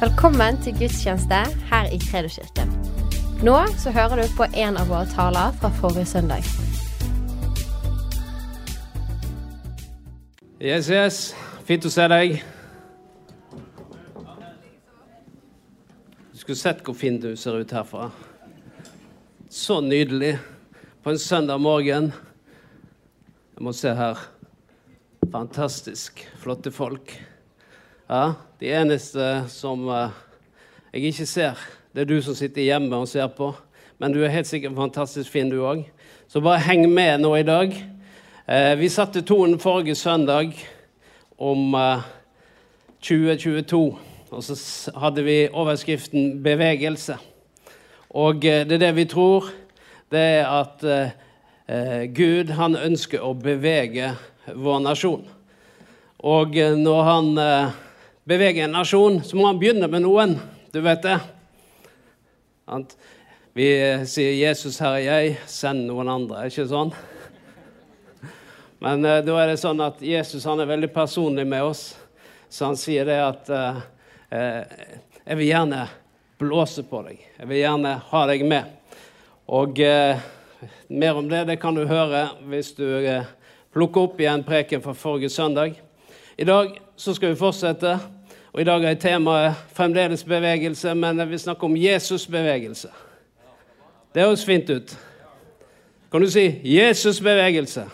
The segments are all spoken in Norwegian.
Velkommen til gudstjeneste her i Kredoskirken. Nå så hører du på en av våre taler fra forrige søndag. Yes, yes. Fint å se deg. Du skulle sett hvor fin du ser ut herfra. Så nydelig på en søndag morgen. Jeg må se her. Fantastisk flotte folk. Ja, De eneste som uh, jeg ikke ser, det er du som sitter hjemme og ser på. Men du er helt sikkert fantastisk fin, du òg. Så bare heng med nå i dag. Uh, vi satte tonen forrige søndag om uh, 2022. Og så hadde vi overskriften 'bevegelse'. Og det er det vi tror. Det er at Gud han ønsker å bevege vår nasjon. Og når han bevege en nasjon, så må han begynne med noen. Du vet det. Vi sier 'Jesus, her er jeg, send noen andre'. Ikke sånn? Men uh, da er det sånn at Jesus han er veldig personlig med oss. Så han sier det at uh, uh, 'Jeg vil gjerne blåse på deg. Jeg vil gjerne ha deg med'. Og mer om det det kan du høre hvis du plukker opp igjen preken fra forrige søndag. I dag så skal vi fortsette. Og I dag er temaet fremdeles bevegelse, men vi snakker om Jesus-bevegelse. Det høres fint ut. Kan du si 'Jesus-bevegelse'?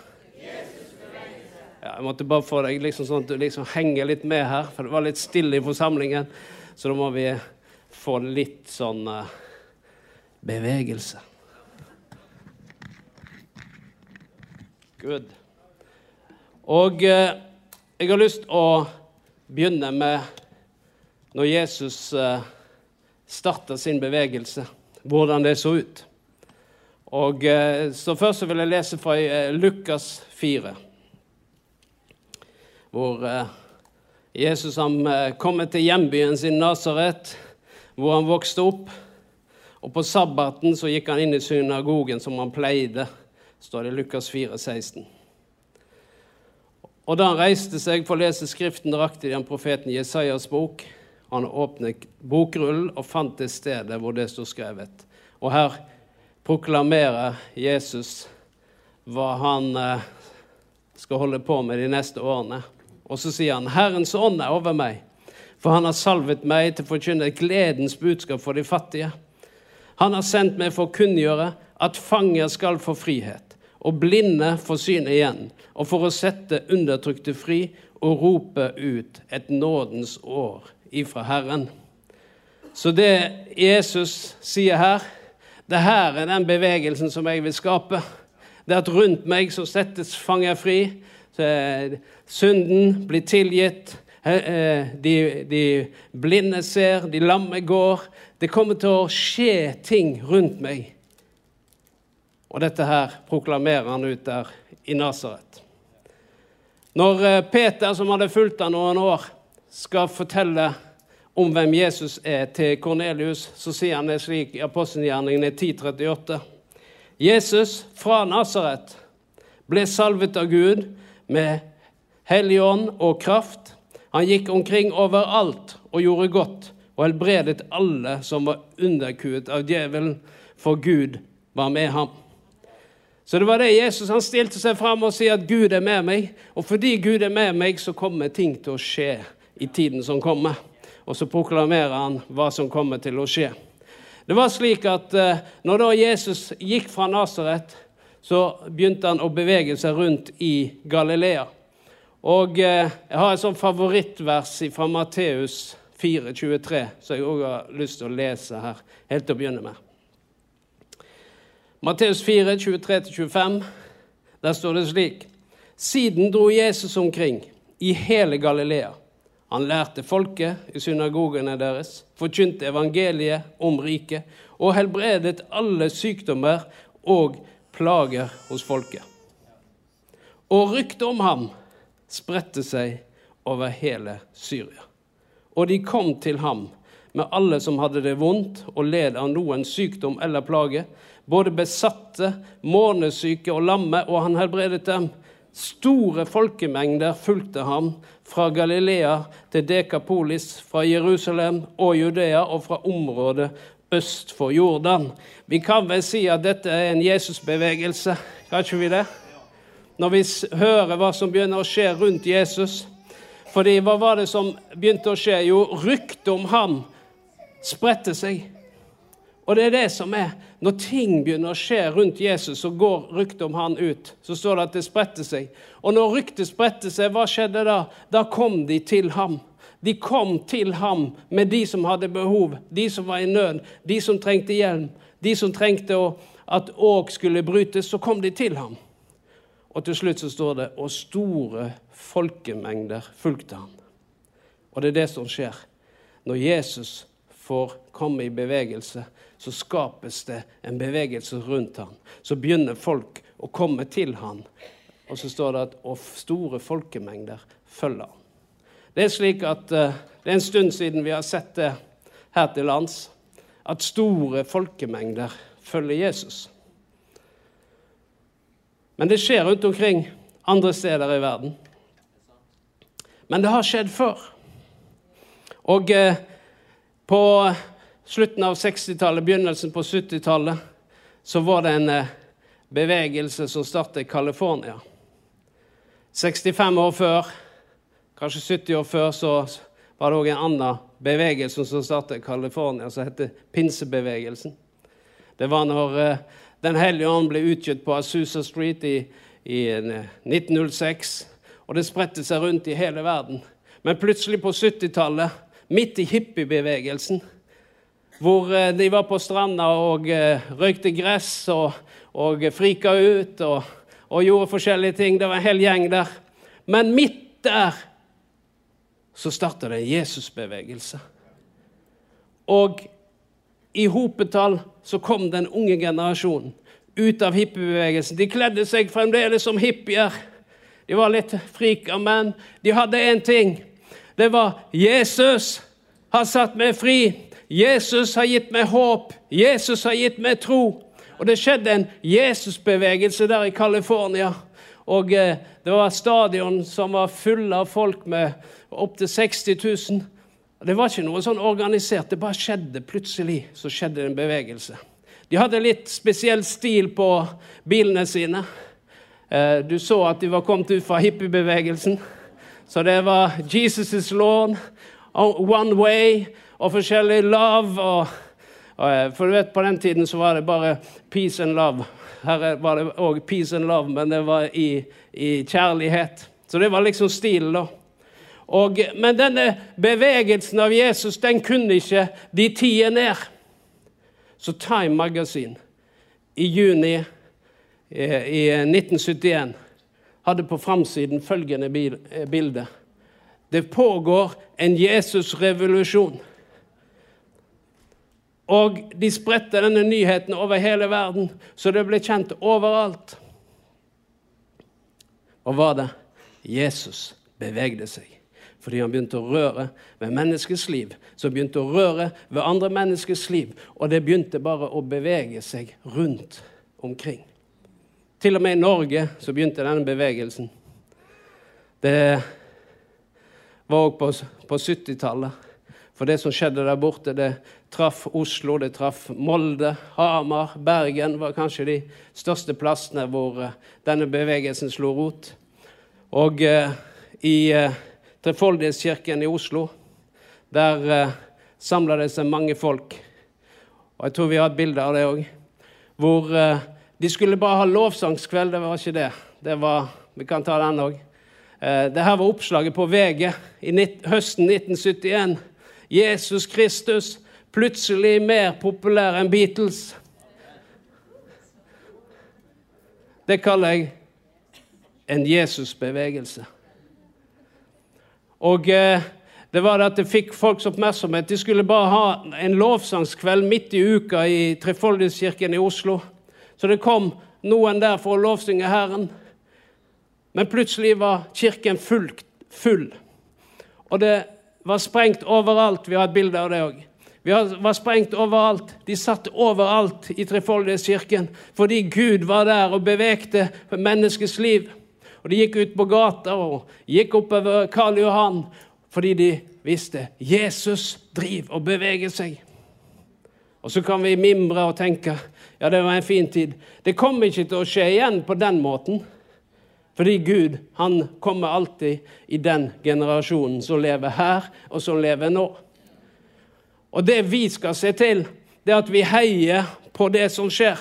Ja, jeg måtte bare få deg liksom sånn at du liksom henger litt med her, for det var litt stille i forsamlingen. Så da må vi få litt sånn uh, bevegelse. Good. Og uh, jeg har lyst å begynne med når Jesus uh, starta sin bevegelse, hvordan det så ut. Og uh, så Først så vil jeg lese fra uh, Lukas 4, hvor Jesus han kommer til hjembyen sin Nasaret, hvor han vokste opp. Og På sabbaten så gikk han inn i synagogen som han pleide, står det i Lukas 4, 16. Og da han reiste seg for å lese Skriften, rakte de han profeten Jesajas bok. Han åpnet bokrullen og fant det stedet hvor det stod skrevet. Og her proklamerer Jesus hva han eh, skal holde på med de neste årene. Og så sier han, 'Herrens ånd er over meg, for han har salvet meg til å forkynne gledens budskap for de fattige.' 'Han har sendt meg for å kunngjøre at fanger skal få frihet, og blinde får syn igjen, og for å sette undertrykte fri og rope ut et nådens år ifra Herren. Så det Jesus sier her, det her er den bevegelsen som jeg vil skape. Det at rundt meg så settes fanger fri. Synden blir tilgitt. Eh, de, de blinde ser, de lamme går. Det kommer til å skje ting rundt meg. Og dette her proklamerer han ut der i Nasaret. Når eh, Peter, som hadde fulgt ham noen år, skal fortelle om hvem Jesus er til Kornelius, så sier han det slik i apostelgjerningene 1038. Jesus fra Nasaret ble salvet av Gud med Hellig ånd og kraft. Han gikk omkring overalt og gjorde godt og helbredet alle som var underkuet av djevelen, for Gud var med ham. Så det var det Jesus han stilte seg fram og sier at Gud er med meg. Og fordi Gud er med meg, så kommer ting til å skje i tiden som kommer. Og så proklamerer han hva som kommer til å skje. Det var slik at uh, når da Jesus gikk fra Nasaret, så begynte han å bevege seg rundt i Galilea. Og uh, jeg har et sånt favorittvers fra Matteus 4,23, som jeg òg har lyst til å lese her helt til å begynne med. Matteus 4, 23-25. Der står det slik.: Siden dro Jesus omkring i hele Galilea. Han lærte folket i synagogene deres, forkynte evangeliet om riket og helbredet alle sykdommer og plager hos folket. Og ryktet om ham spredte seg over hele Syria. Og de kom til ham med alle som hadde det vondt og led av noen sykdom eller plage, både besatte, månesyke og lamme, og han helbredet dem. Store folkemengder fulgte ham fra Galilea til Dekapolis, fra Jerusalem og Judea og fra området øst for Jordan. Vi kan vel si at dette er en Jesusbevegelse, kan ikke vi det? Når vi hører hva som begynner å skje rundt Jesus. Fordi hva var det som begynte å skje? Jo, ryktet om ham spredte seg. Og det er det som er Når ting begynner å skje rundt Jesus, så går ryktet om han ut. Så står det at det spredte seg. Og når ryktet spredte seg, hva skjedde da? Da kom de til ham. De kom til ham med de som hadde behov, de som var i nød, de som trengte hjelm, de som trengte å, at åk skulle brytes. Så kom de til ham. Og til slutt så står det og store folkemengder fulgte ham. Og det er det som skjer. Når Jesus får komme i bevegelse, så skapes det en bevegelse rundt ham. Så begynner folk å komme til ham. Og så står det at og store folkemengder følger ham. Det er slik at uh, det er en stund siden vi har sett det her til lands, at store folkemengder følger Jesus. Men det skjer rundt omkring andre steder i verden. Men det har skjedd før. Og uh, på slutten av 60-tallet, begynnelsen på 70-tallet, så var det en eh, bevegelse som startet i California. 65 år før, kanskje 70 år før, så var det òg en annen bevegelse som startet i California, som heter pinsebevegelsen. Det var når uh, Den hellige ånd ble utgitt på Azusa Street i, i 1906. Eh, og det spredte seg rundt i hele verden. Men plutselig på 70-tallet, midt i hippiebevegelsen, hvor eh, de var på stranda og eh, røykte gress og, og frika ut og, og, gjorde forskjellige ting. Det var en hel gjeng der. Men midt der så starta det en Jesusbevegelse. Og i hopetall så kom den unge generasjonen ut av hippiebevegelsen. De kledde seg fremdeles som hippier. De var litt frika, men de hadde én ting. Det var Jesus har satt meg fri. Jesus har gitt meg håp. Jesus har gitt meg tro. Og det skjedde en Jesusbevegelse der i California. Og eh, det var stadion som var full av folk med opptil 60 000. Det var ikke noe sånn organisert. Det bare skjedde plutselig. Så skjedde en bevegelse. De hadde litt spesiell stil på bilene sine. Eh, du så at de var kommet ut fra hippiebevegelsen. Så det var Jesus' is lawn, one way og forskjellig love. Og, og, eh, for du vet, På den tiden så var det bare peace and love. Her var det òg peace and love, men det var i, i kjærlighet. Så det var liksom stilen, da. Og, men denne bevegelsen av Jesus den kunne ikke de tie ned. Så Time Magasin i juni i, i 1971 hadde på framsiden følgende eh, bilde. Det pågår en Jesus-revolusjon. Og de spredte denne nyheten over hele verden, så det ble kjent overalt. Og var det? Jesus bevegde seg. Fordi han begynte å røre ved menneskets liv. Så begynte å røre ved andre menneskers liv. Og det begynte bare å bevege seg rundt omkring. Til og med i Norge så begynte denne bevegelsen. Det var òg på, på 70-tallet. For det som skjedde der borte, det traff Oslo, det traff Molde, Hamar, Bergen var kanskje de største plassene hvor uh, denne bevegelsen slo rot. Og uh, i uh, Trefoldighetskirken i Oslo, der uh, samla det seg mange folk. Og jeg tror vi har et bilde av det òg. Hvor de skulle bare ha lovsangskveld. Det var ikke det. det var, vi kan ta den òg. Dette her var oppslaget på VG i høsten 1971. Jesus Kristus plutselig mer populær enn Beatles. Det kaller jeg en Jesusbevegelse. Og eh, det var det at det fikk folks oppmerksomhet. De skulle bare ha en lovsangskveld midt i uka i Trefoldighetskirken i Oslo. Så det kom noen der for å lovsynge Herren. Men plutselig var kirken full. full. Og det var sprengt overalt. Vi har et bilde av det òg. Vi var sprengt overalt. De satt overalt i Trefoldighetskirken fordi Gud var der og bevegte menneskets liv. Og de gikk ut på gata og gikk oppover Karl Johan fordi de visste Jesus driver og beveger seg. Og så kan vi mimre og tenke ja, det var en fin tid. Det kommer ikke til å skje igjen på den måten. Fordi Gud han kommer alltid i den generasjonen som lever her, og som lever nå. Og det vi skal se til, det er at vi heier på det som skjer.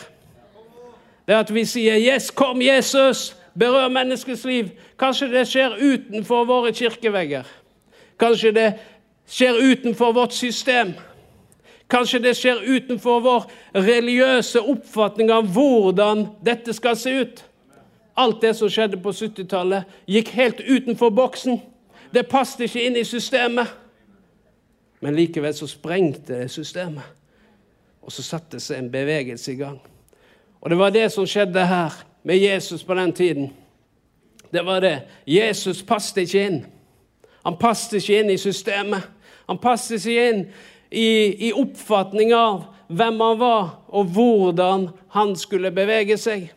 Det er at vi sier 'Yes, kom, Jesus! Berør menneskets liv'. Kanskje det skjer utenfor våre kirkevegger. Kanskje det skjer utenfor vårt system. Kanskje det skjer utenfor vår religiøse oppfatning av hvordan dette skal se ut. Alt det som skjedde på 70-tallet, gikk helt utenfor boksen. Det passet ikke inn i systemet. Men likevel så sprengte det systemet. Og så satte seg en bevegelse i gang. Og det var det som skjedde her med Jesus på den tiden. Det var det. Jesus passet ikke inn. Han passet ikke inn i systemet. Han passet ikke inn i, i oppfatning av hvem han var, og hvordan han skulle bevege seg.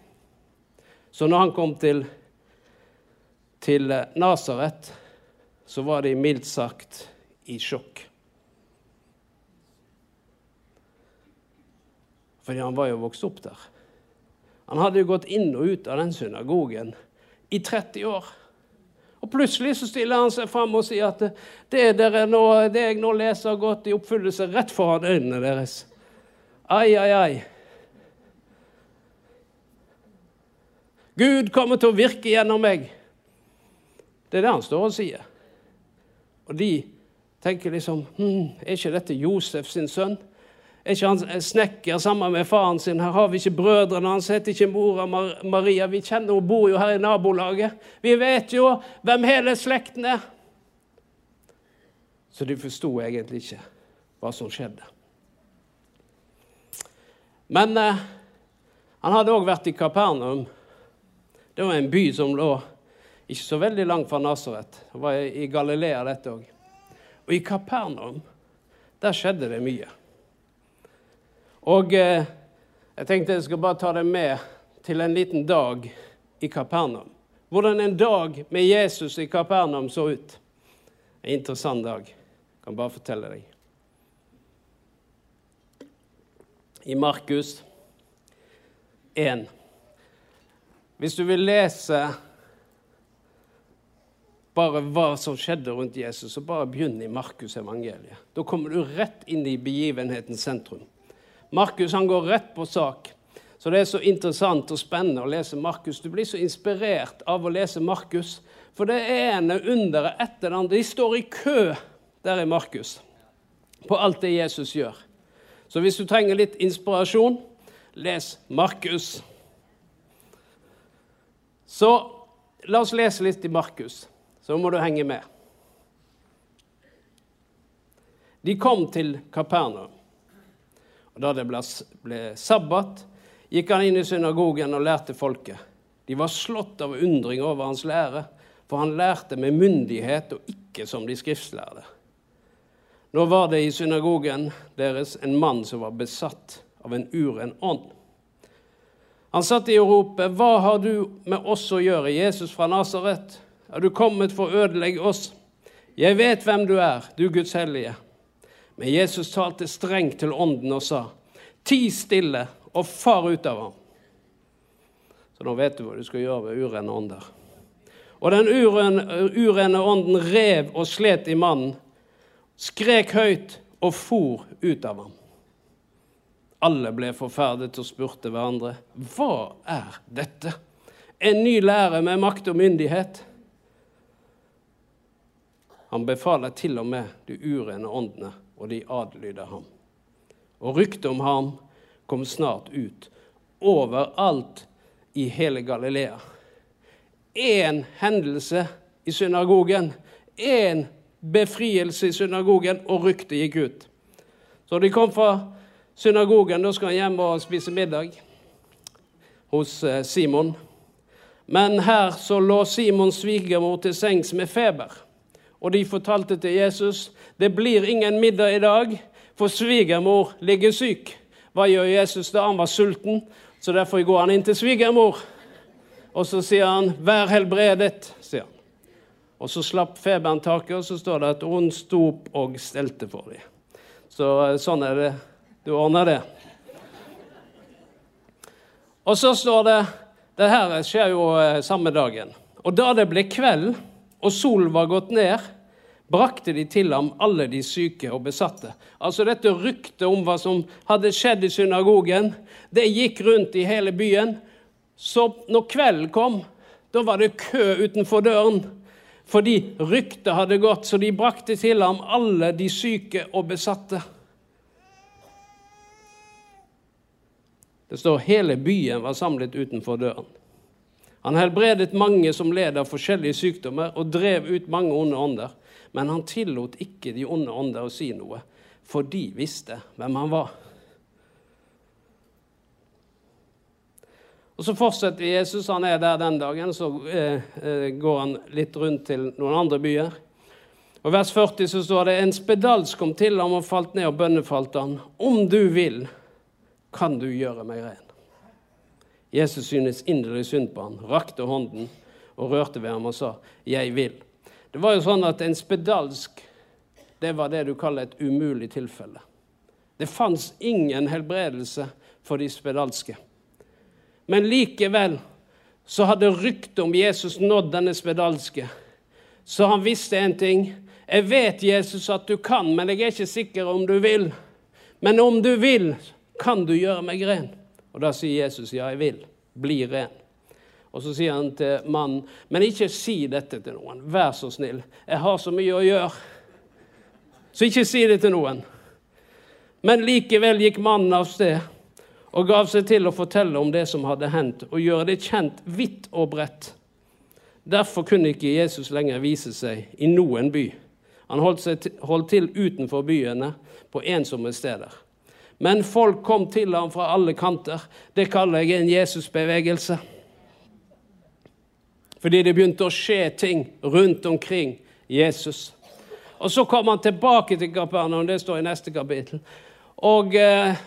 Så når han kom til, til Nasaret, så var de mildt sagt i sjokk. Fordi han var jo vokst opp der. Han hadde jo gått inn og ut av den synagogen i 30 år. Og Plutselig så stiller han seg fram og sier at det, nå, det jeg nå leser, har gått i oppfyllelse rett foran øynene deres. Ai, ai, ai. Gud kommer til å virke gjennom meg. Det er det han står og sier. Og de tenker liksom hm, Er ikke dette Josef sin sønn? Er ikke han snekker sammen med faren sin? Her har vi ikke brødrene hans, heter ikke mora Maria. Vi kjenner hun bor jo her i nabolaget. Vi vet jo hvem hele slekten er. Så de forsto egentlig ikke hva som skjedde. Men eh, han hadde òg vært i Kapernaum. Det var en by som lå ikke så veldig langt fra Nasaret. Det var i Galilea, dette òg. Og i Kapernaum, der skjedde det mye. Og eh, jeg tenkte jeg skal bare ta deg med til en liten dag i Kapernaum. Hvordan en dag med Jesus i Kapernaum så ut. En interessant dag. Jeg kan bare fortelle deg. I Markus 1. Hvis du vil lese bare hva som skjedde rundt Jesus, så bare begynn i Markus evangeliet. Da kommer du rett inn i begivenhetens sentrum. Markus han går rett på sak. Så det er så interessant og spennende å lese Markus. Du blir så inspirert av å lese Markus. For det ene underet etter det andre. De står i kø der i Markus på alt det Jesus gjør. Så hvis du trenger litt inspirasjon, les Markus. Så la oss lese litt i Markus. Så må du henge med. De kom til Kapernaum. Da det ble, ble sabbat, gikk han inn i synagogen og lærte folket. De var slått av undring over hans lære, for han lærte med myndighet og ikke som de skriftlærde. Nå var det i synagogen deres en mann som var besatt av en uren ånd. Han satt i og ropte, 'Hva har du med oss å gjøre, Jesus fra Nasaret?' 'Er du kommet for å ødelegge oss?' 'Jeg vet hvem du er, du Guds hellige.' Men Jesus talte strengt til ånden og sa, Ti stille og far ut av ham. Så nå vet du hva du skal gjøre ved urene ånder. Og den urene ånden rev og slet i mannen, skrek høyt og for ut av ham. Alle ble forferdet og spurte hverandre, hva er dette? En ny lære med makt og myndighet? Han befaler til og med de urene åndene og de adlyda ham. Og ryktet om ham kom snart ut overalt i hele Galilea. Én hendelse i synagogen, én befrielse i synagogen, og ryktet gikk ut. Så de kom fra synagogen. Da skal han hjem og spise middag hos eh, Simon. Men her så lå Simons svigermor til sengs med feber. Og de fortalte til Jesus det blir ingen middag i dag, for svigermor ligger syk. Hva gjør Jesus da? Han var sulten, så derfor går han inn til svigermor. Og så sier han 'vær helbredet', sier han. Og så slapp feberen taket, og så står det at hun sto opp og stelte for dem. Så sånn er det. Du ordner det. Og så står det Det her skjer jo eh, samme dagen. Og da det ble kveld, og solen var gått ned, brakte de til ham alle de syke og besatte. Altså dette ryktet om hva som hadde skjedd i synagogen, det gikk rundt i hele byen. Så når kvelden kom, da var det kø utenfor døren. Fordi ryktet hadde gått, så de brakte til ham alle de syke og besatte. Det står hele byen var samlet utenfor døren. Han helbredet mange som led av forskjellige sykdommer, og drev ut mange onde ånder. Men han tillot ikke de onde ånder å si noe, for de visste hvem han var. Og Så fortsetter Jesus. Han er der den dagen. Så eh, eh går han litt rundt til noen andre byer. Og vers 40 så står det en spedalsk kom til ham og falt ned og bønnefalt han. Om du vil, kan du gjøre meg ren? Jesus synes inderlig synd på ham, rakte hånden og rørte ved ham og sa, 'Jeg vil'. Det var jo sånn at en spedalsk det var det du kaller et umulig tilfelle. Det fantes ingen helbredelse for de spedalske. Men likevel så hadde ryktet om Jesus nådd denne spedalske. Så han visste en ting. Jeg vet, Jesus, at du kan, men jeg er ikke sikker om du vil. Men om du vil, kan du gjøre meg ren? Og da sier Jesus, ja, jeg vil. Bli ren. Og så sier han til mannen, men ikke si dette til noen. Vær så snill. Jeg har så mye å gjøre. Så ikke si det til noen. Men likevel gikk mannen av sted og gav seg til å fortelle om det som hadde hendt, og gjøre det kjent vidt og bredt. Derfor kunne ikke Jesus lenger vise seg i noen by. Han holdt, til, holdt til utenfor byene, på ensomme steder. Men folk kom til ham fra alle kanter. Det kaller jeg en Jesusbevegelse. Fordi det begynte å skje ting rundt omkring Jesus. Og Så kom han tilbake til Kapernaum, det står i neste kapittel. Og eh,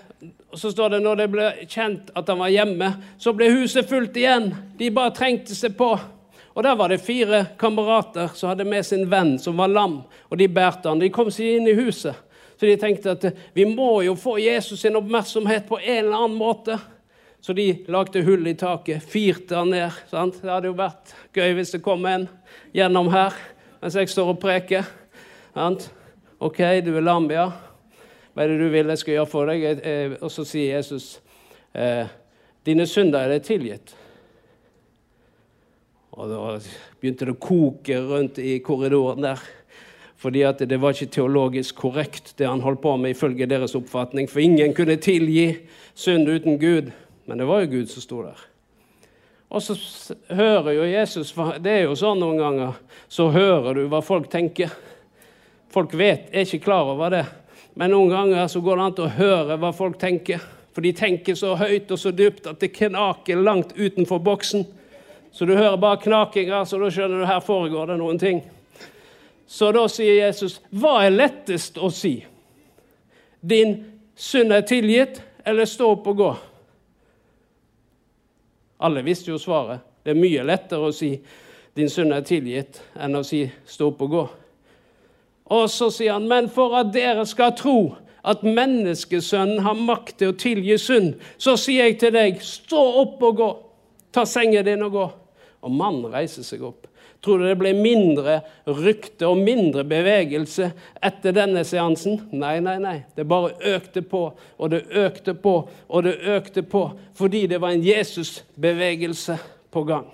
så står det når det ble kjent at han var hjemme, så ble huset fullt igjen. De bare trengte seg på. Og Der var det fire kamerater som hadde med sin venn som var lam, og de bærte han. De kom seg inn i huset. Så de tenkte at vi må jo få Jesus sin oppmerksomhet på en eller annen måte. Så de lagde hull i taket, firte han ned. Sant? Det hadde jo vært gøy hvis det kom en gjennom her mens jeg står og preker. Sant? OK, du er lam, ja. Hva er det du vil jeg skal gjøre for deg? Og så sier Jesus eh, dine synder er deg tilgitt. Og da begynte det å koke rundt i korridoren der. Fordi at det var ikke teologisk korrekt, det han holdt på med ifølge deres oppfatning. For ingen kunne tilgi synd uten Gud. Men det var jo Gud som sto der. Og så hører jo Jesus Det er jo sånn noen ganger. Så hører du hva folk tenker. Folk vet, er ikke klar over det. Men noen ganger så går det an til å høre hva folk tenker. For de tenker så høyt og så dypt at det knaker langt utenfor boksen. Så du hører bare knakinga, så da skjønner du her foregår det noen ting. Så da sier Jesus, hva er lettest å si? Din synd er tilgitt, eller stå opp og gå? Alle visste jo svaret. Det er mye lettere å si din synd er tilgitt, enn å si stå opp og gå. Og så sier han, men for at dere skal tro at menneskesønnen har makt til å tilgi synd, så sier jeg til deg, stå opp og gå. Ta sengen din og gå. Og mannen reiser seg opp. Tror du det ble mindre rykte og mindre bevegelse etter denne seansen? Nei, nei, nei. Det bare økte på, og det økte på, og det økte på. Fordi det var en Jesus-bevegelse på gang.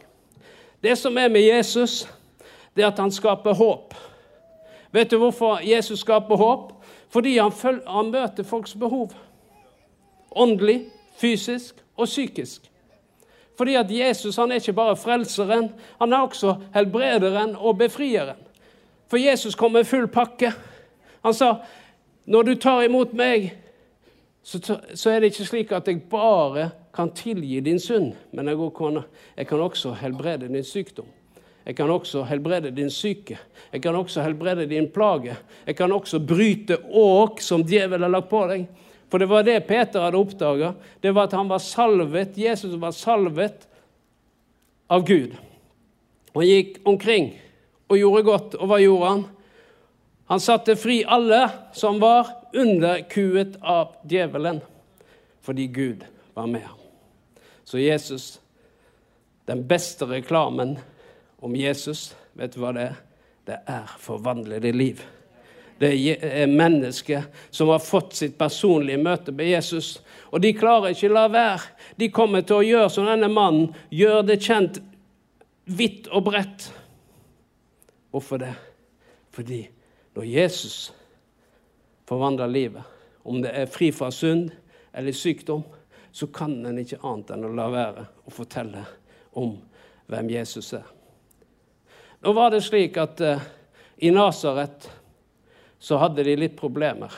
Det som er med Jesus, det er at han skaper håp. Vet du hvorfor Jesus skaper håp? Fordi han, følger, han møter folks behov. Åndelig, fysisk og psykisk. Fordi at Jesus han er ikke bare frelseren, han er også helbrederen og befrieren. For Jesus kom med full pakke. Han sa, 'Når du tar imot meg, så, er det ikke slik at jeg bare kan tilgi din synd, men jeg kan, jeg kan også helbrede din sykdom.' Jeg kan også helbrede din syke. Jeg kan også helbrede din plage. Jeg kan også bryte åk som djevelen har lagt på deg. For det var det Peter hadde oppdaga. Det var at han var salvet, Jesus var salvet av Gud. Og han gikk omkring og gjorde godt. Og hva gjorde han? Han satte fri alle som var underkuet av djevelen, fordi Gud var med ham. Så Jesus, den beste reklamen om Jesus, vet du hva det er? Det er forvandlede liv. Det er mennesker som har fått sitt personlige møte med Jesus. Og de klarer ikke å la være. De kommer til å gjøre som denne mannen, gjør det kjent vidt og bredt. Hvorfor det? Fordi når Jesus forvandler livet, om det er fri fra synd eller sykdom, så kan en ikke annet enn å la være å fortelle om hvem Jesus er. Nå var det slik at uh, i Nasaret så hadde de litt problemer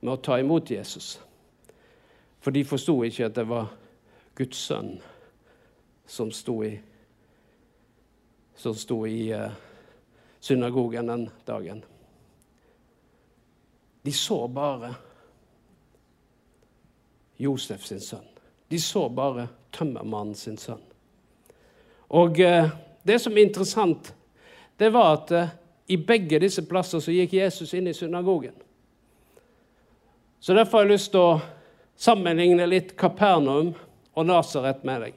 med å ta imot Jesus. For de forsto ikke at det var Guds sønn som sto i, som sto i uh, synagogen den dagen. De så bare Josef sin sønn. De så bare tømmermannen sin sønn. Og uh, det som er interessant, det var at uh, i begge disse plasser så gikk Jesus inn i synagogen. Så derfor har jeg lyst til å sammenligne litt Kapernaum og Nasaret med deg.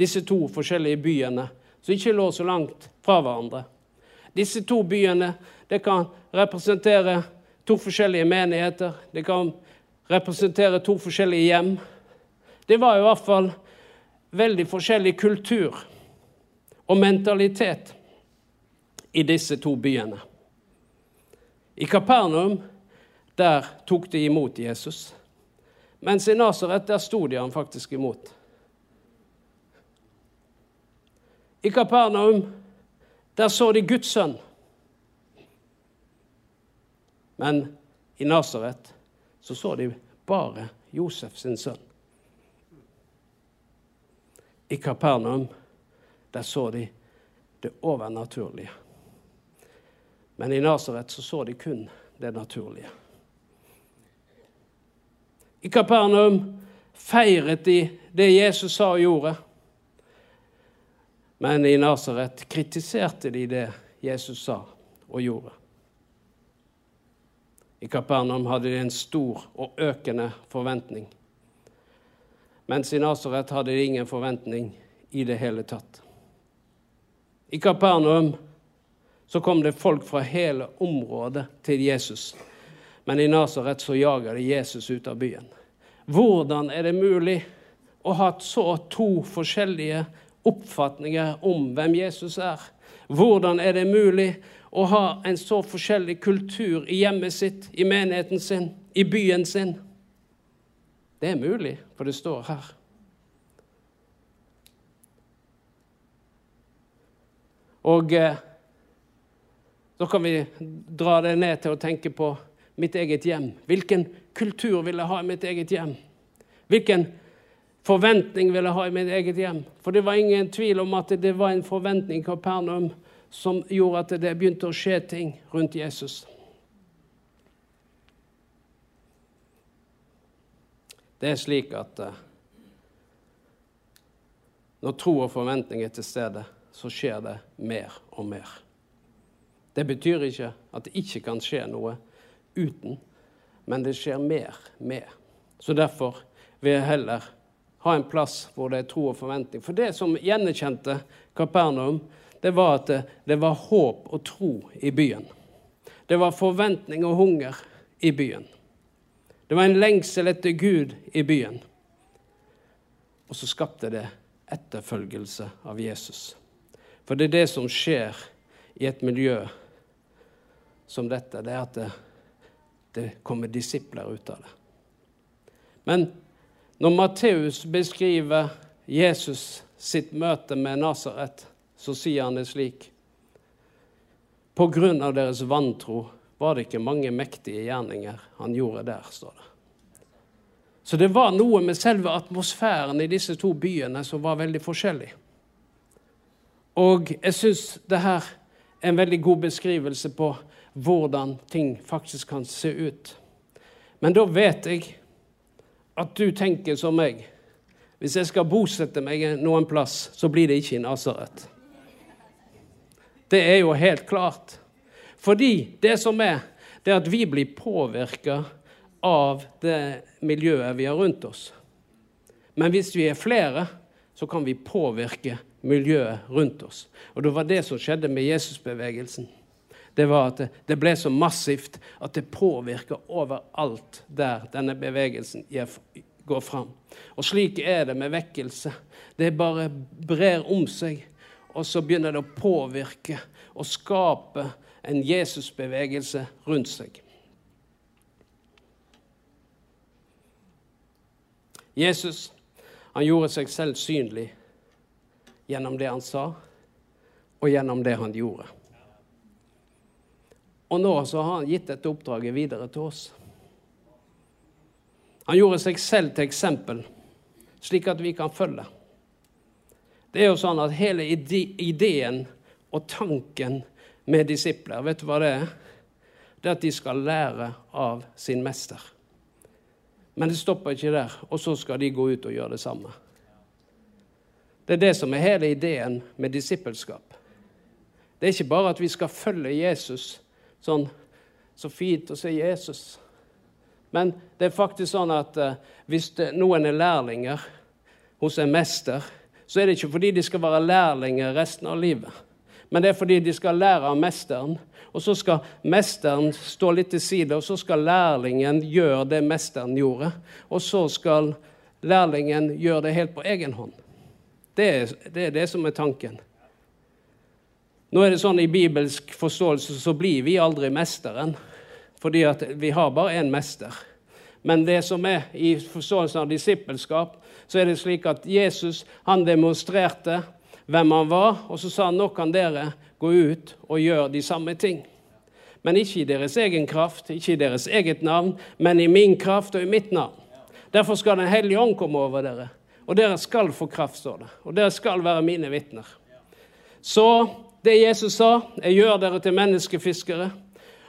Disse to forskjellige byene som ikke lå så langt fra hverandre. Disse to byene det kan representere to forskjellige menigheter. Det kan representere to forskjellige hjem. Det var i hvert fall veldig forskjellig kultur og mentalitet i disse to byene. I Kapernaum der tok de imot Jesus, mens i Nasaret der sto de han faktisk imot. I Kapernaum der så de Guds sønn. Men i Nasaret så så de bare Josef sin sønn. I Kapernaum der så de det overnaturlige. Men i Nasaret så, så de kun det naturlige. I Kapernaum feiret de det Jesus sa og gjorde. Men i Nasaret kritiserte de det Jesus sa og gjorde. I Kapernaum hadde de en stor og økende forventning. Mens i Nasaret hadde de ingen forventning i det hele tatt. I Kapernaum så kom det folk fra hele området til Jesus. Men i Nasaret så jager de Jesus ut av byen. Hvordan er det mulig å ha så to forskjellige oppfatninger om hvem Jesus er? Hvordan er det mulig å ha en så forskjellig kultur i hjemmet sitt, i menigheten sin, i byen sin? Det er mulig, for det står her. Og eh, da kan vi dra det ned til å tenke på mitt eget hjem. Hvilken kultur vil jeg ha i mitt eget hjem? Hvilken forventning vil jeg ha i mitt eget hjem? For det var ingen tvil om at det var en forventning i Kapernaum som gjorde at det begynte å skje ting rundt Jesus. Det er slik at uh, når tro og forventning er til stede, så skjer det mer og mer. Det betyr ikke at det ikke kan skje noe uten, men det skjer mer med. Så derfor vil jeg heller ha en plass hvor det er tro og forventning. For det som gjenkjente Kapernaum, det var at det, det var håp og tro i byen. Det var forventning og hunger i byen. Det var en lengsel etter Gud i byen. Og så skapte det etterfølgelse av Jesus. For det er det som skjer i et miljø som dette, det er at det, det kommer disipler ut av det. Men når Matteus beskriver Jesus sitt møte med Nasaret, så sier han det slik. På grunn av deres vantro var det ikke mange mektige gjerninger han gjorde der, står det. Så det var noe med selve atmosfæren i disse to byene som var veldig forskjellig. Og jeg syns det her er en veldig god beskrivelse på hvordan ting faktisk kan se ut. Men da vet jeg at du tenker som meg. Hvis jeg skal bosette meg noen plass, så blir det ikke i Nasaret. Det er jo helt klart. Fordi det som er, det er at vi blir påvirka av det miljøet vi har rundt oss. Men hvis vi er flere, så kan vi påvirke miljøet rundt oss. Og det var det som skjedde med Jesusbevegelsen. Det var at det, ble så massivt at det påvirker overalt der denne bevegelsen går fram. Og slik er det med vekkelse. Det bare brer om seg, og så begynner det å påvirke og skape en Jesusbevegelse rundt seg. Jesus han gjorde seg selv synlig gjennom det han sa, og gjennom det han gjorde. Og nå så har han gitt dette oppdraget videre til oss. Han gjorde seg selv til eksempel, slik at vi kan følge. Det er jo sånn at hele ideen og tanken med disipler, vet du hva det er? Det er at de skal lære av sin mester. Men det stopper ikke der, og så skal de gå ut og gjøre det samme. Det er det som er hele ideen med disippelskap. Det er ikke bare at vi skal følge Jesus sånn så fint å se Jesus. Men det er faktisk sånn at uh, hvis det, noen er lærlinger hos en mester, så er det ikke fordi de skal være lærlinger resten av livet. Men det er fordi de skal lære av mesteren. Og så skal mesteren stå litt til side, og så skal lærlingen gjøre det mesteren gjorde. Og så skal lærlingen gjøre det helt på egen hånd. Det er, det er det, som er tanken. Nå er det sånn I bibelsk forståelse så blir vi aldri mesteren, fordi vi har bare én mester. Men det som er i forståelsen av disippelskap, så er det slik at Jesus han demonstrerte hvem han var, og så sa han nå kan dere gå ut og gjøre de samme ting. Men ikke i deres egen kraft, ikke i deres eget navn, men i min kraft og i mitt navn. Derfor skal Den hellige ånd komme over dere, og dere skal få kraft, står det. Og dere skal være mine vitner. Så det Jesus sa, jeg gjør dere til menneskefiskere.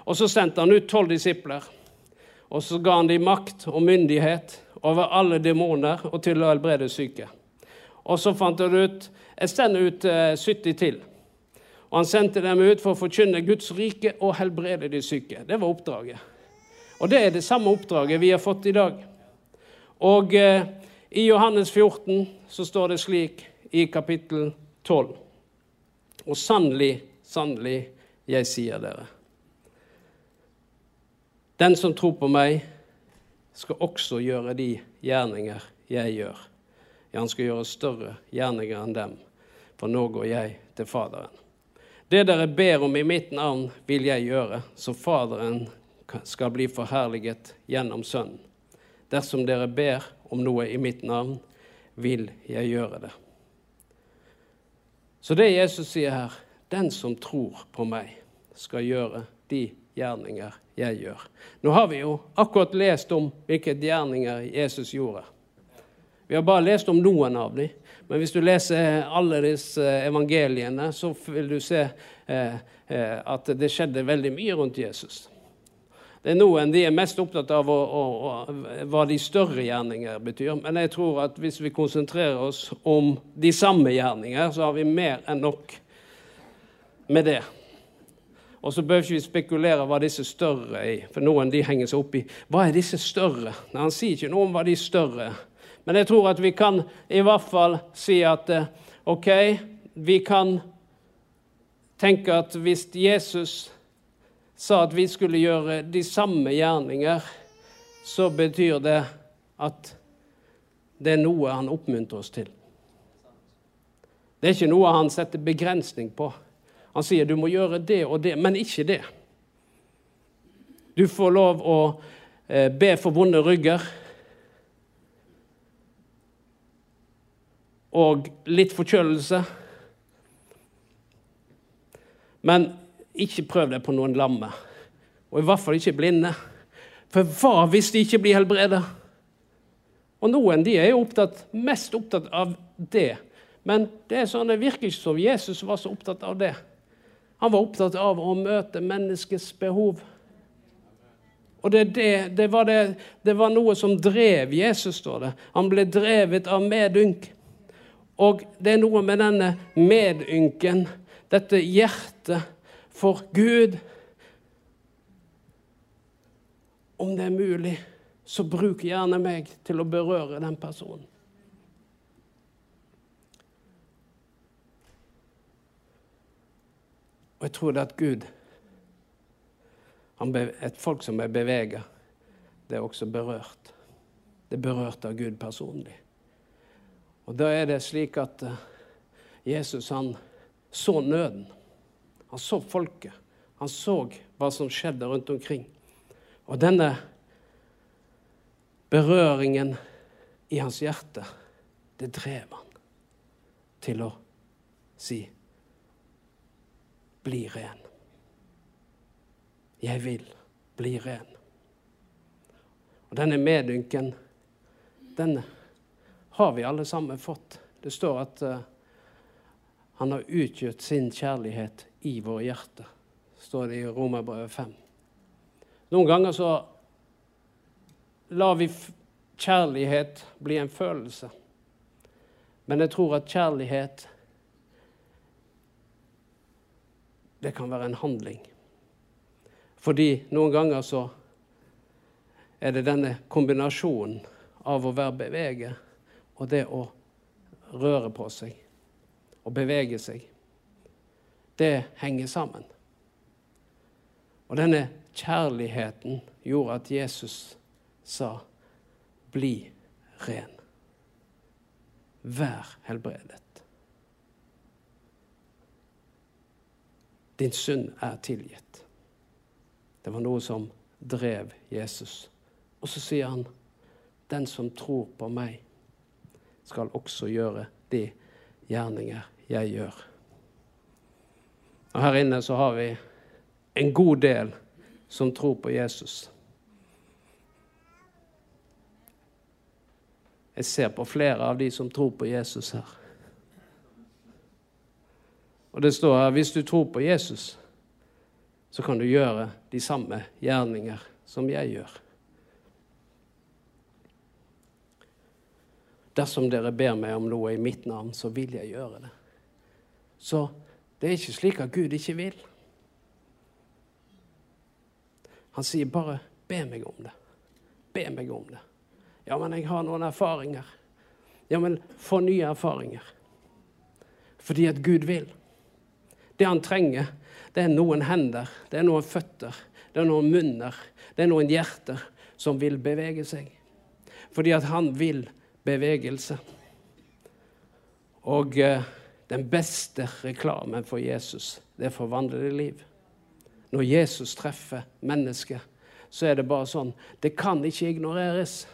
Og så sendte han ut tolv disipler. Og så ga han dem makt og myndighet over alle demoner og til å helbrede syke. Og så fant han ut jeg sender ut 70 eh, til. Og Han sendte dem ut for å forkynne Guds rike og helbrede de syke. Det var oppdraget. Og det er det samme oppdraget vi har fått i dag. Og eh, i Johannes 14 så står det slik i kapittel 12. Og sannelig, sannelig, jeg sier dere. Den som tror på meg, skal også gjøre de gjerninger jeg gjør. Ja, han skal gjøre større gjerninger enn dem for nå går jeg til Faderen. Det dere ber om i mitt navn, vil jeg gjøre, så Faderen skal bli forherliget gjennom Sønnen. Dersom dere ber om noe i mitt navn, vil jeg gjøre det. Så det Jesus sier her, den som tror på meg, skal gjøre de gjerninger jeg gjør. Nå har vi jo akkurat lest om hvilke gjerninger Jesus gjorde. Vi har bare lest om noen av dem. Men hvis du leser alle disse evangeliene, så vil du se eh, eh, at det skjedde veldig mye rundt Jesus. Det er noen de er mest opptatt av å, å, å, hva de større gjerninger betyr. Men jeg tror at hvis vi konsentrerer oss om de samme gjerninger, så har vi mer enn nok med det. Og så bør ikke vi spekulere hva disse større er, for noen de henger seg opp i hva er disse større. Nei, Han sier ikke noe om hva de større er. Men jeg tror at vi kan i hvert fall si at eh, OK, vi kan tenke at hvis Jesus sa at vi skulle gjøre de samme gjerninger, så betyr det at det er noe han oppmuntrer oss til. Det er ikke noe han setter begrensning på. Han sier du må gjøre det og det, men ikke det. Du får lov å eh, be for vonde rygger. og litt forkjølelse. Men ikke prøv det på noen lamme, og i hvert fall ikke blinde. For hva hvis de ikke blir helbredet? Og noen de er jo opptatt, mest opptatt av det. Men det, er sånn, det virker ikke som Jesus var så opptatt av det. Han var opptatt av å møte menneskets behov. Og det, det, det, var det var noe som drev Jesus, står det. Han ble drevet av medynk. Og det er noe med denne medynken, dette hjertet for Gud. Om det er mulig, så bruk gjerne meg til å berøre den personen. Og jeg tror det at Gud Et folk som er bevega, det er også berørt. Det er berørt av Gud personlig. Og da er det slik at eh, Jesus han så nøden. Han så folket. Han så hva som skjedde rundt omkring. Og denne berøringen i hans hjerte, det drev han til å si bli ren. Jeg vil bli ren. Og denne medynken, den har vi alle sammen fått. Det står at uh, han har utgjort sin kjærlighet i våre hjerter, står det i Romerbrevet 5. Noen ganger så lar vi kjærlighet bli en følelse. Men jeg tror at kjærlighet det kan være en handling. Fordi noen ganger så er det denne kombinasjonen av å være beveget og det å røre på seg og bevege seg. Det henger sammen. Og denne kjærligheten gjorde at Jesus sa, 'Bli ren'. Vær helbredet. Din synd er tilgitt. Det var noe som drev Jesus. Og så sier han, den som tror på meg, skal også gjøre de gjerninger jeg gjør. Og Her inne så har vi en god del som tror på Jesus. Jeg ser på flere av de som tror på Jesus her. Og det står her hvis du tror på Jesus, så kan du gjøre de samme gjerninger som jeg gjør. Dersom dere ber meg om noe i mitt navn, så vil jeg gjøre det. Så det er ikke slik at Gud ikke vil. Han sier bare 'be meg om det'. Be meg om det. Ja, men jeg har noen erfaringer. Ja, men få nye erfaringer. Fordi at Gud vil. Det han trenger, det er noen hender, det er noen føtter, det er noen munner, det er noen hjerter som vil bevege seg. Fordi at han vil bevegelse. Og eh, den beste reklamen for Jesus, det er forvandlede liv. Når Jesus treffer mennesket, så er det bare sånn Det kan ikke ignoreres.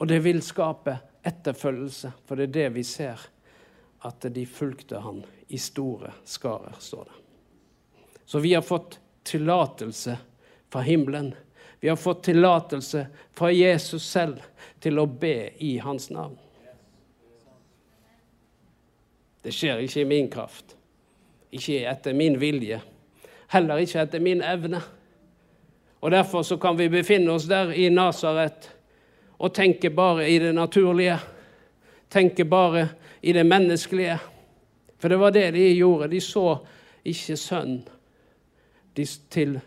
Og det vil skape etterfølgelse, for det er det vi ser at de fulgte han i store skarer, står det. Så vi har fått tillatelse fra himmelen. Vi har fått tillatelse fra Jesus selv til å be i hans navn. Det skjer ikke i min kraft, ikke etter min vilje, heller ikke etter min evne. Og Derfor så kan vi befinne oss der i Nasaret og tenke bare i det naturlige. Tenke bare i det menneskelige. For det var det de gjorde. De så ikke sønn til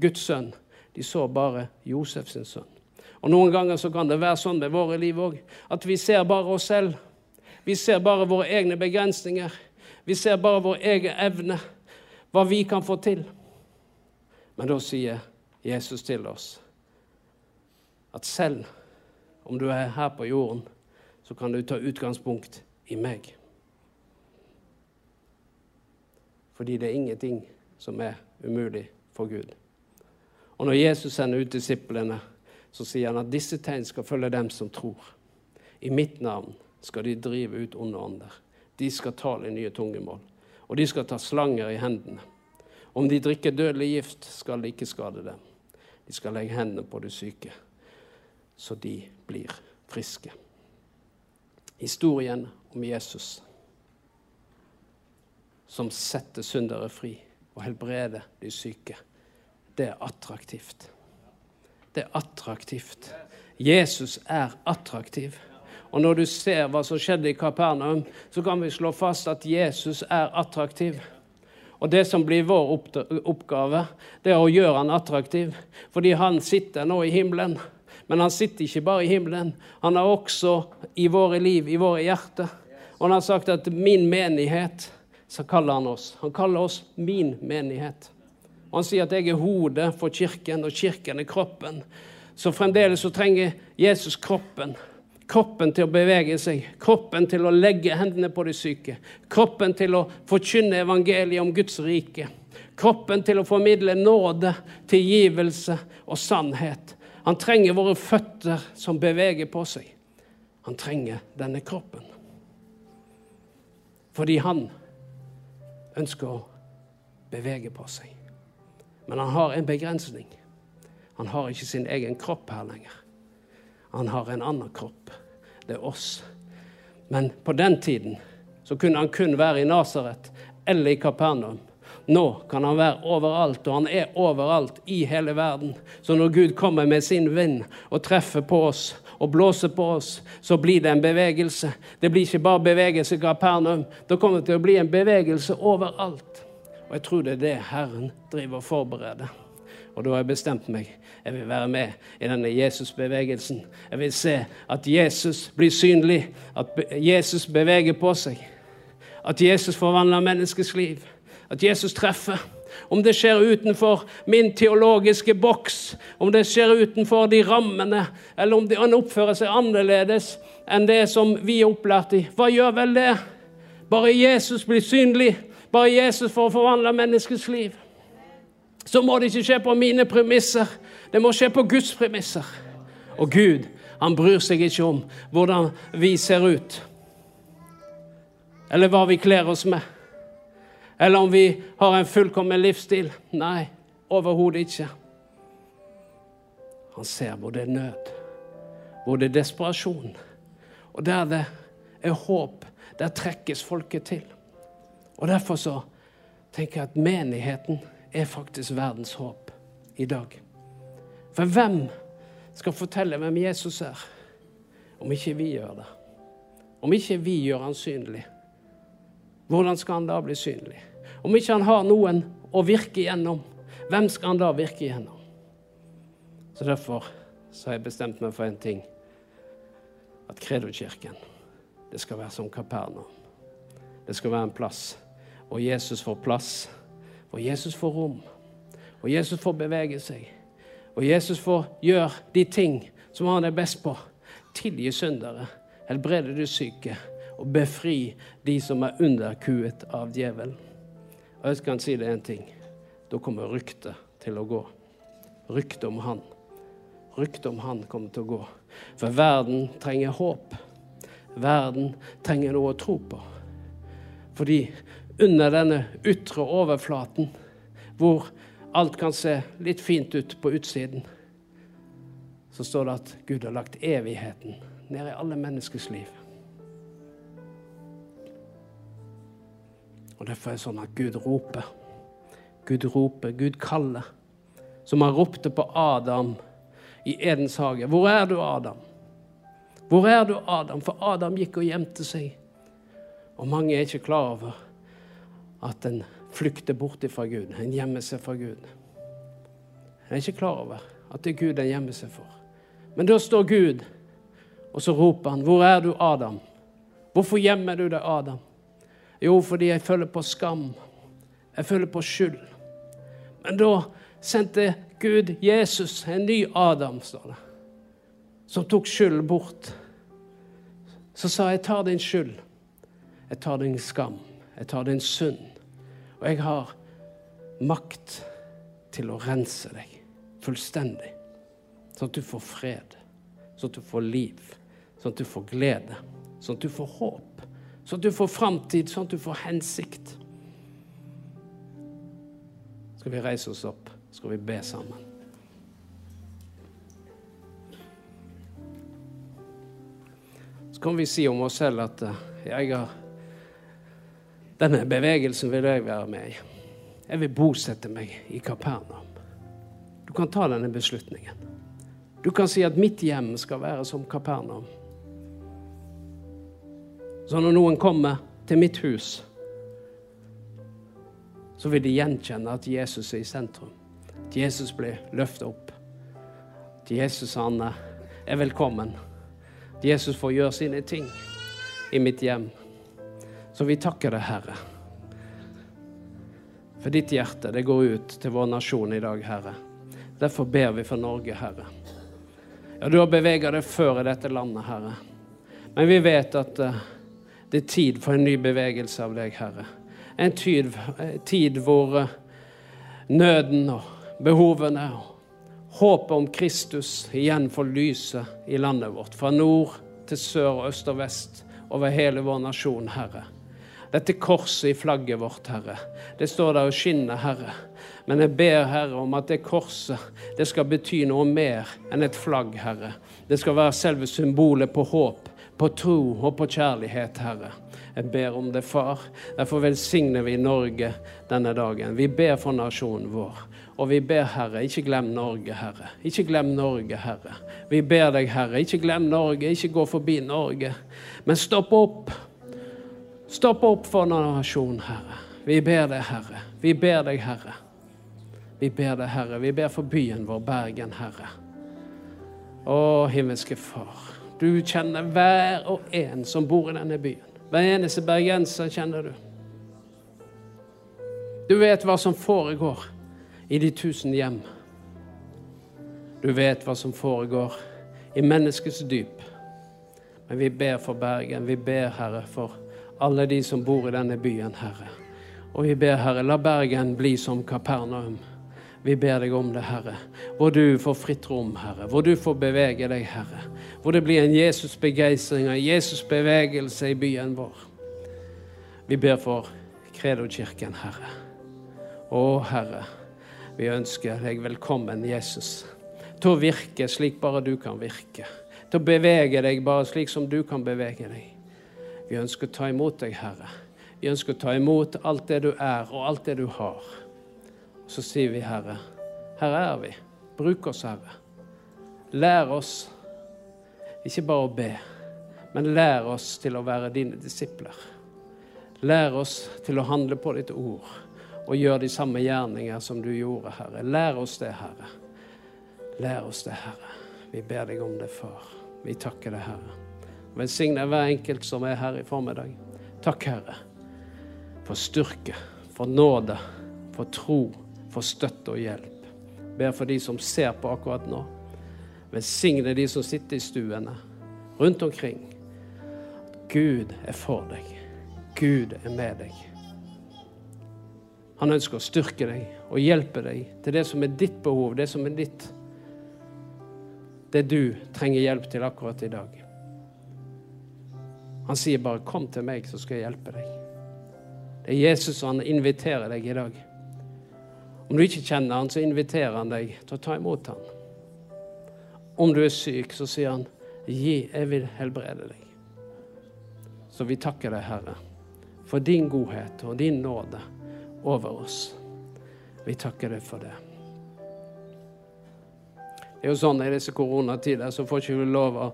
Guds sønn. De så bare Josefs sønn. Og Noen ganger så kan det være sånn med våre liv òg, at vi ser bare oss selv. Vi ser bare våre egne begrensninger. Vi ser bare vår egen evne, hva vi kan få til. Men da sier Jesus til oss at selv om du er her på jorden, så kan du ta utgangspunkt i meg. Fordi det er ingenting som er umulig for Gud. Og når Jesus sender ut disiplene, så sier han at disse tegn skal følge dem som tror. I mitt navn skal de drive ut onde ånder. De skal tale nye tungemål. Og de skal ta slanger i hendene. Om de drikker dødelig gift, skal det ikke skade dem. De skal legge hendene på de syke, så de blir friske. Historien om Jesus som setter syndere fri og helbreder de syke. det er attraktivt. Det er attraktivt. Jesus er attraktiv. Og når du ser hva som skjedde i Kapernaum, så kan vi slå fast at Jesus er attraktiv. Og det som blir vår oppgave, det er å gjøre han attraktiv. Fordi han sitter nå i himmelen. Men han sitter ikke bare i himmelen, han er også i våre liv, i våre hjerter. Og han har sagt at 'min menighet', så kaller han oss. Han kaller oss 'min menighet'. Og han sier at 'jeg er hodet for kirken, og kirken er kroppen'. Så fremdeles så trenger Jesus kroppen. Kroppen til å bevege seg, kroppen til å legge hendene på de syke, kroppen til å forkynne evangeliet om Guds rike, kroppen til å formidle nåde, tilgivelse og sannhet. Han trenger våre føtter som beveger på seg. Han trenger denne kroppen. Fordi han ønsker å bevege på seg. Men han har en begrensning. Han har ikke sin egen kropp her lenger. Han har en annen kropp. Det er oss. Men på den tiden så kunne han kun være i Nasaret eller i Kapernaum. Nå kan han være overalt, og han er overalt i hele verden. Så når Gud kommer med sin vind og treffer på oss og blåser på oss, så blir det en bevegelse. Det blir ikke bare bevegelse i Kapernaum. Det kommer til å bli en bevegelse overalt. Og jeg tror det er det Herren driver og forbereder. Og da har jeg bestemt meg. Jeg vil være med i denne Jesus-bevegelsen. Jeg vil se at Jesus blir synlig, at Jesus beveger på seg. At Jesus forvandler menneskets liv. At Jesus treffer. Om det skjer utenfor min teologiske boks, om det skjer utenfor de rammene, eller om han oppfører seg annerledes enn det som vi er opplært i. Hva gjør vel det? Bare Jesus blir synlig, bare Jesus får forvandle menneskets liv så må det ikke skje på mine premisser. Det må skje på Guds premisser. Og Gud, han bryr seg ikke om hvordan vi ser ut, eller hva vi kler oss med, eller om vi har en fullkommen livsstil. Nei, overhodet ikke. Han ser hvor det er nød, hvor det er desperasjon. Og der det er håp, der trekkes folket til. Og Derfor så tenker jeg at menigheten er faktisk verdens håp i dag. For hvem skal fortelle hvem Jesus er, om ikke vi gjør det? Om ikke vi gjør han synlig, hvordan skal han da bli synlig? Om ikke han har noen å virke igjennom, hvem skal han da virke igjennom? Så Derfor så har jeg bestemt meg for en ting. At Kredokirken, det skal være som Kapernaum. Det skal være en plass, og Jesus får plass og Jesus får rom. Og Jesus får bevege seg. Og Jesus får gjøre de ting som han er best på. Tilgi syndere, helbrede de syke og befri de som er underkuet av djevelen. Og jeg skal si det én ting. Da kommer ryktet til å gå. Ryktet om han. Ryktet om han kommer til å gå. For verden trenger håp. Verden trenger noe å tro på. Fordi under denne ytre overflaten, hvor alt kan se litt fint ut på utsiden, så står det at Gud har lagt evigheten ned i alle menneskers liv. Og Derfor er det sånn at Gud roper. Gud roper, Gud kaller. Som han ropte på Adam i Edens hage. Hvor er du, Adam? Hvor er du, Adam? For Adam gikk og gjemte seg. Og mange er ikke klar over at en flykter bort fra Gud. En gjemmer seg for Gud. En er ikke klar over at det er Gud en gjemmer seg for. Men da står Gud, og så roper han, 'Hvor er du, Adam?' 'Hvorfor gjemmer du deg, Adam?' Jo, fordi jeg føler på skam. Jeg føler på skyld. Men da sendte Gud Jesus, en ny Adam, står det, som tok skyld bort. Så sa jeg, 'Jeg tar din skyld. Jeg tar din skam. Jeg tar din synd.' Og jeg har makt til å rense deg fullstendig, sånn at du får fred, sånn at du får liv, sånn at du får glede, sånn at du får håp, sånn at du får framtid, sånn at du får hensikt. Skal vi reise oss opp, skal vi be sammen. Så kan vi si om oss selv at eh, jeg har denne bevegelsen vil jeg være med i. Jeg vil bosette meg i Kapernaum. Du kan ta denne beslutningen. Du kan si at mitt hjem skal være som Kapernaum. Så når noen kommer til mitt hus, så vil de gjenkjenne at Jesus er i sentrum. At Jesus blir løftet opp. At Jesus han er velkommen. At Jesus får gjøre sine ting i mitt hjem. Så vi takker deg, Herre. For ditt hjerte, det går ut til vår nasjon i dag, Herre. Derfor ber vi for Norge, Herre. Ja, du har beveget deg før i dette landet, Herre. Men vi vet at uh, det er tid for en ny bevegelse av deg, Herre. En tid, tid hvor uh, nøden og behovene og håpet om Kristus igjen får lyse i landet vårt. Fra nord til sør, og øst og vest over hele vår nasjon, Herre. Dette korset i flagget vårt, Herre, det står der og skinner, Herre. Men jeg ber, Herre, om at det korset det skal bety noe mer enn et flagg, Herre. Det skal være selve symbolet på håp, på tro og på kjærlighet, Herre. Jeg ber om det, far. Derfor velsigner vi Norge denne dagen. Vi ber for nasjonen vår. Og vi ber, Herre, ikke glem Norge, Herre. Ikke glem Norge, Herre. Vi ber deg, Herre, ikke glem Norge, ikke gå forbi Norge. Men stopp opp Stopp opp for nasjonen, Herre. Vi ber deg, Herre. Vi ber deg, Herre. Vi ber deg, Herre. Vi ber for byen vår, Bergen, Herre. Å, himmelske Far. Du kjenner hver og en som bor i denne byen. Hver eneste bergenser kjenner du. Du vet hva som foregår i de tusen hjem. Du vet hva som foregår i menneskets dyp. Men vi ber for Bergen. Vi ber, Herre, for alle de som bor i denne byen, Herre. Og vi ber, Herre, la Bergen bli som Kapernaum. Vi ber deg om det, Herre. Hvor du får fritt rom, Herre. Hvor du får bevege deg, Herre. Hvor det blir en Jesusbegeistring og Jesus-bevegelse i byen vår. Vi ber for Kredo-kirken, Herre. Å, Herre, vi ønsker deg velkommen, Jesus, til å virke slik bare du kan virke. Til å bevege deg bare slik som du kan bevege deg. Vi ønsker å ta imot deg, Herre. Vi ønsker å ta imot alt det du er, og alt det du har. Så sier vi, Herre, her er vi. Bruk oss, Herre. Lær oss ikke bare å be, men lær oss til å være dine disipler. Lær oss til å handle på ditt ord og gjøre de samme gjerninger som du gjorde, Herre. Lær oss det, Herre. Lær oss det, Herre. Vi ber deg om det, Far. Vi takker deg, Herre. Velsigne hver enkelt som er her i formiddag. Takk, Herre, for styrke, for nåde, for tro, for støtte og hjelp. Ber for de som ser på akkurat nå. Velsigne de som sitter i stuene rundt omkring. Gud er for deg. Gud er med deg. Han ønsker å styrke deg og hjelpe deg til det som er ditt behov, det som er ditt Det du trenger hjelp til akkurat i dag. Han sier bare 'kom til meg, så skal jeg hjelpe deg'. Det er Jesus som han inviterer deg i dag. Om du ikke kjenner han, så inviterer han deg til å ta imot han. Om du er syk, så sier han 'gi, jeg vil helbrede deg'. Så vi takker deg, Herre, for din godhet og din nåde over oss. Vi takker deg for det. Det er jo sånn I disse koronatider så får ikke vi lov å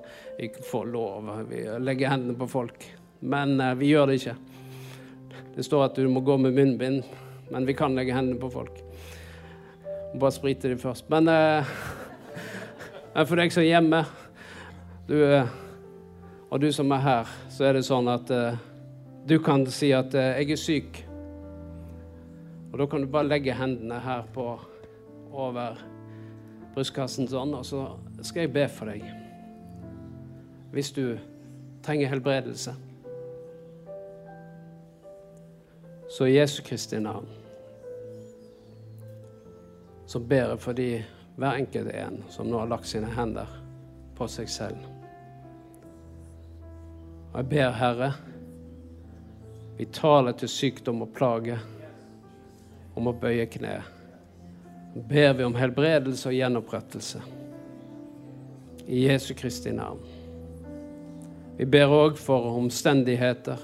få lov å legge hendene på folk. Men uh, vi gjør det ikke. Det står at du må gå med munnbind, men vi kan legge hendene på folk. Bare sprite dem først. Men uh, for deg som er hjemme, du, uh, og du som er her, så er det sånn at du kan si at 'jeg er syk'. Og da kan du bare legge hendene her på over brystkassen sånn, og så skal jeg be for deg. Hvis du trenger helbredelse. Så i Jesu Kristi navn så ber jeg for de hver enkelt en som nå har lagt sine hender på seg selv. Og jeg ber, Herre, vi taler til sykdom og plage om å bøye kne. Ber vi om helbredelse og gjenopprettelse. I Jesu Kristi navn. Vi ber òg for omstendigheter,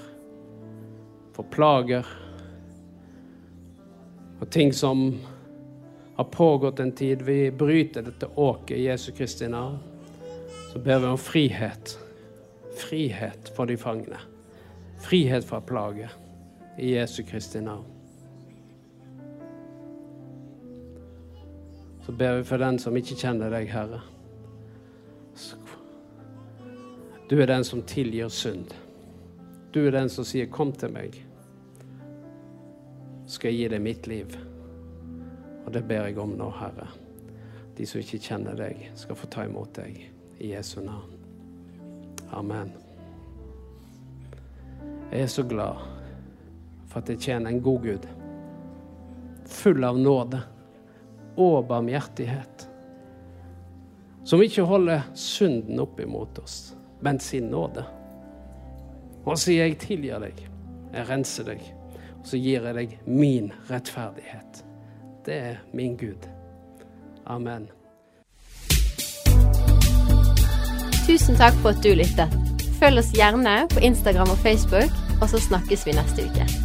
for plager og ting som har pågått en tid. Vi bryter dette åket i Jesu Kristi navn. Så ber vi om frihet. Frihet for de fangne. Frihet fra plage. I Jesu Kristi navn. Så ber vi for den som ikke kjenner deg, Herre. Du er den som tilgir synd. Du er den som sier 'kom til meg', skal jeg gi deg mitt liv. Og det ber jeg om nå, Herre. De som ikke kjenner deg, skal få ta imot deg i Jesu navn. Amen. Jeg er så glad for at jeg tjener en god Gud, full av nåde og barmhjertighet, som ikke holder synden opp imot oss men sin nåde. Og sier jeg tilgir deg, jeg renser deg, og så gir jeg deg min rettferdighet. Det er min Gud. Amen. Tusen takk for at du lyttet. Følg oss gjerne på Instagram og Facebook, og så snakkes vi neste uke.